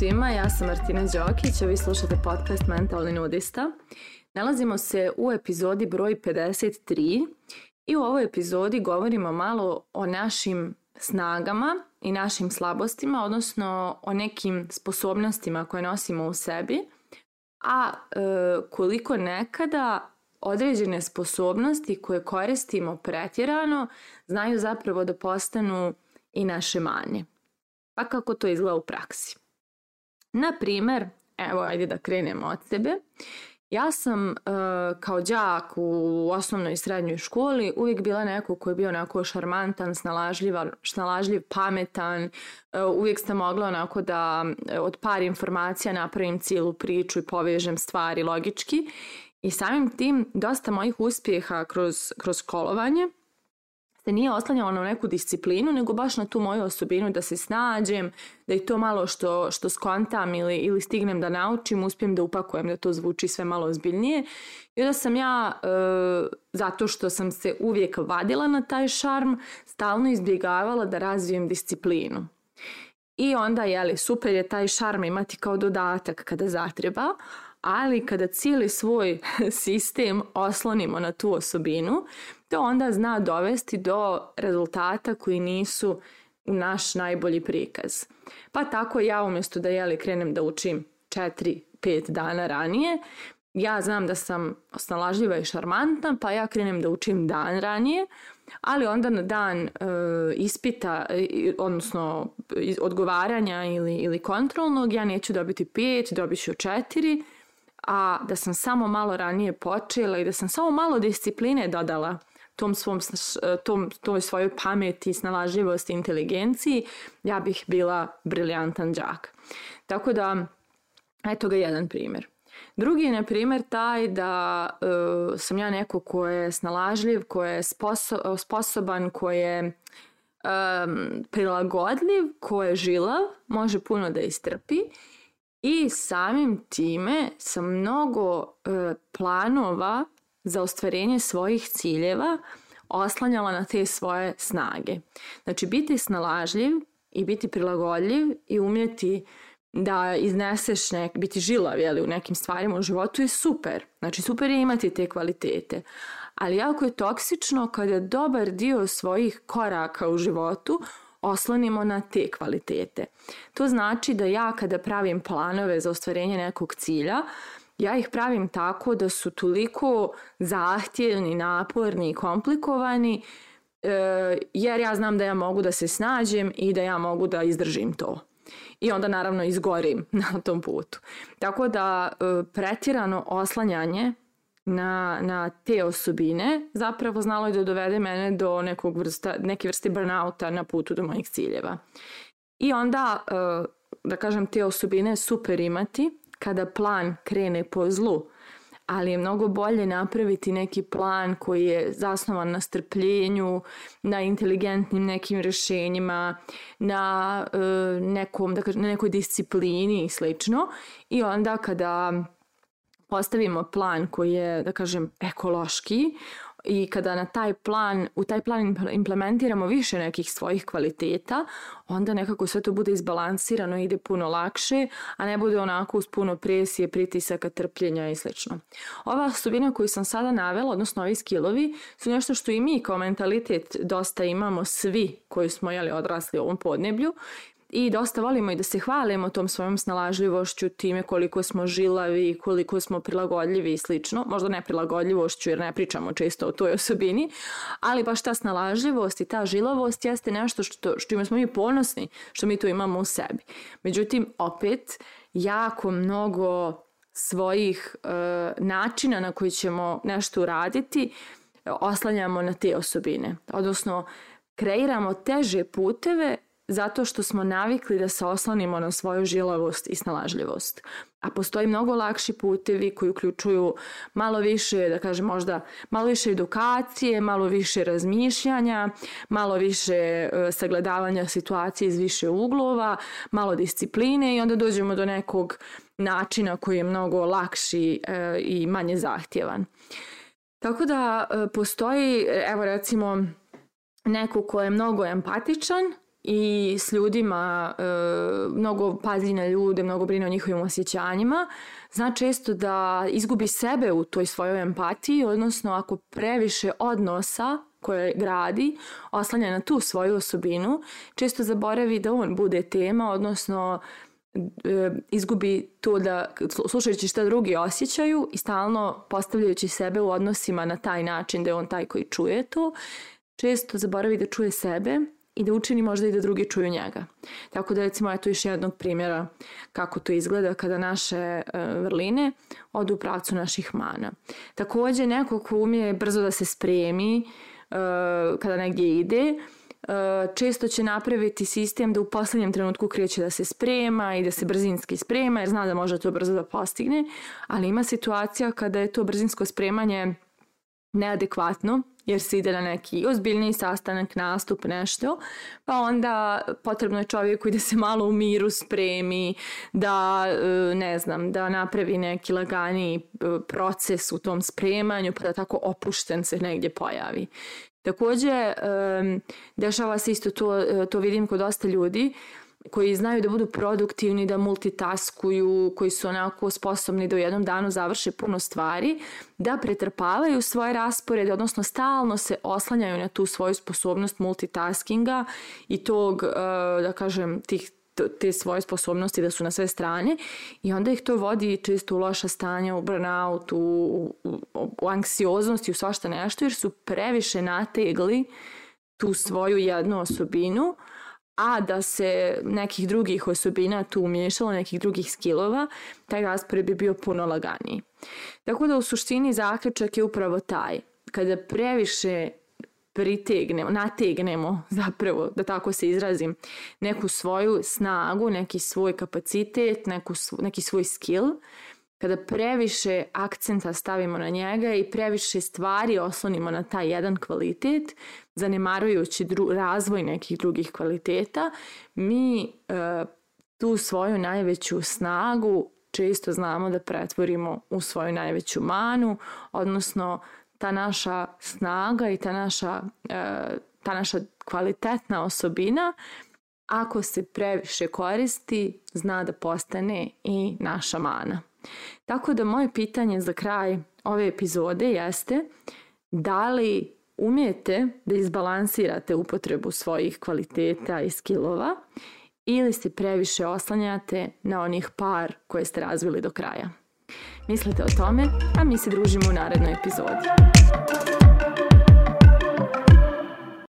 svima, ja sam Martina Đokić, a vi slušate podcast Mentalni nudista. Nalazimo se u epizodi broj 53 i u ovoj epizodi govorimo malo o našim snagama i našim slabostima, odnosno o nekim sposobnostima koje nosimo u sebi, a e, koliko nekada određene sposobnosti koje koristimo pretjerano znaju zapravo da postanu i naše manje. Pa kako to izgleda u praksi? Na primer, evo ajde da krenemo od sebe. Ja sam e, kao đak u osnovnoj i srednjoj školi uvijek bila neko koji je bio onako šarmantan, snalažljiv, snalažljiv pametan. E, uvijek sam mogla onako da e, od par informacija napravim cijelu priču i povežem stvari logički. I samim tim dosta mojih uspjeha kroz, kroz kolovanje – se nije oslanjala na neku disciplinu, nego baš na tu moju osobinu da se snađem, da i to malo što, što skontam ili, ili stignem da naučim, uspijem da upakujem da to zvuči sve malo ozbiljnije. I onda sam ja, e, zato što sam se uvijek vadila na taj šarm, stalno izbjegavala da razvijem disciplinu. I onda, jeli, super je taj šarm imati kao dodatak kada zatreba, ali kada cijeli svoj sistem oslonimo na tu osobinu, to onda zna dovesti do rezultata koji nisu u naš najbolji prikaz. Pa tako ja umjesto da jeli krenem da učim 4-5 dana ranije, ja znam da sam snalažljiva i šarmantna, pa ja krenem da učim dan ranije, ali onda na dan e, ispita, e, odnosno odgovaranja ili, ili kontrolnog, ja neću dobiti 5, dobit ću 4, a da sam samo malo ranije počela i da sam samo malo discipline dodala tom svom, tom, toj svojoj pameti, snalažljivosti, inteligenciji, ja bih bila briljantan đak. Tako da, eto ga jedan primjer. Drugi je, na primjer, taj da e, sam ja neko ko je snalažljiv, ko je sposo, sposoban, ko je e, prilagodljiv, ko je žilav, može puno da istrpi i samim time sa mnogo e, planova za ostvarenje svojih ciljeva oslanjala na te svoje snage. Znači biti snalažljiv i biti prilagodljiv i umjeti da izneseš nek, biti žilav jeli, u nekim stvarima u životu je super. Znači super je imati te kvalitete. Ali jako je toksično kada dobar dio svojih koraka u životu oslanimo na te kvalitete. To znači da ja kada pravim planove za ostvarenje nekog cilja, ja ih pravim tako da su toliko zahtjevni, naporni i komplikovani e, jer ja znam da ja mogu da se snađem i da ja mogu da izdržim to. I onda naravno izgorim na tom putu. Tako da e, pretjerano oslanjanje na, na te osobine zapravo znalo je da dovede mene do nekog vrsta, neke vrste burnouta na putu do mojih ciljeva. I onda, eh, da kažem, te osobine super imati kada plan krene po zlu, ali je mnogo bolje napraviti neki plan koji je zasnovan na strpljenju, na inteligentnim nekim rešenjima, na, eh, nekom, da kažem, na nekoj disciplini i slično. I onda kada postavimo plan koji je, da kažem, ekološki i kada na taj plan, u taj plan implementiramo više nekih svojih kvaliteta, onda nekako sve to bude izbalansirano i ide puno lakše, a ne bude onako uz puno presije, pritisaka, trpljenja i sl. Ova osobina koju sam sada navela, odnosno ovi skillovi, su nešto što i mi kao mentalitet dosta imamo svi koji smo jeli, odrasli u ovom podneblju i dosta volimo i da se hvalimo tom svojom snalažljivošću, time koliko smo žilavi, koliko smo prilagodljivi i slično. Možda ne prilagodljivošću jer ne pričamo često o toj osobini, ali baš ta snalažljivost i ta žilavost jeste nešto što, što ima smo mi ponosni, što mi to imamo u sebi. Međutim, opet, jako mnogo svojih e, načina na koji ćemo nešto uraditi e, oslanjamo na te osobine. Odnosno, kreiramo teže puteve zato što smo navikli da se oslonimo na svoju žilavost i snalažljivost. A postoji mnogo lakši putevi koji uključuju malo više, da kažem možda, malo više edukacije, malo više razmišljanja, malo više e, sagledavanja situacije iz više uglova, malo discipline i onda dođemo do nekog načina koji je mnogo lakši e, i manje zahtjevan. Tako da e, postoji, e, evo recimo, neko ko je mnogo empatičan, i s ljudima, e, mnogo pazi na ljude, mnogo brine o njihovim osjećanjima, zna često da izgubi sebe u toj svojoj empatiji, odnosno ako previše odnosa koje gradi, oslanja na tu svoju osobinu, često zaboravi da on bude tema, odnosno e, izgubi to da slušajući šta drugi osjećaju i stalno postavljajući sebe u odnosima na taj način da je on taj koji čuje to, često zaboravi da čuje sebe i da učini možda i da drugi čuju njega. Tako da recimo eto još jednog primjera kako to izgleda kada naše e, vrline odu u pravcu naših mana. Takođe neko ko umije brzo da se spremi e, kada negdje ide, e, često će napraviti sistem da u poslednjem trenutku kreće da se sprema i da se brzinski sprema jer zna da može to brzo da postigne, ali ima situacija kada je to brzinsko spremanje neadekvatno jer se ide na neki ozbiljni sastanak, nastup, nešto, pa onda potrebno je čovjeku da se malo u miru spremi, da e, ne znam, da napravi neki lagani e, proces u tom spremanju, pa da tako opušten se negdje pojavi. Takođe, dešava se isto to, e, to vidim kod dosta ljudi, koji znaju da budu produktivni, da multitaskuju, koji su onako sposobni da u jednom danu završe puno stvari, da pretrpavaju svoje rasporede, odnosno stalno se oslanjaju na tu svoju sposobnost multitaskinga i tog, eh, da kažem, tih te svoje sposobnosti da su na sve strane i onda ih to vodi često u loša stanja, u burnout, u, u, u anksioznosti, u svašta nešto jer su previše nategli tu svoju jednu osobinu uh, a da se nekih drugih osobina tu umješalo, nekih drugih skillova, taj raspored bi bio puno laganiji. Tako da u suštini zaključak je upravo taj. Kada previše pritegnemo, nategnemo zapravo, da tako se izrazim, neku svoju snagu, neki svoj kapacitet, neku, neki svoj skill, kada previše akcenta stavimo na njega i previše stvari oslonimo na taj jedan kvalitet, zanemarujući dru razvoj nekih drugih kvaliteta, mi e, tu svoju najveću snagu često znamo da pretvorimo u svoju najveću manu, odnosno ta naša snaga i ta naša, e, ta naša kvalitetna osobina ako se previše koristi, zna da postane i naša mana. Tako da moje pitanje za kraj ove epizode jeste da li umijete da izbalansirate upotrebu svojih kvaliteta i skillova ili se previše oslanjate na onih par koje ste razvili do kraja. Mislite o tome, a mi se družimo u narednoj epizodi.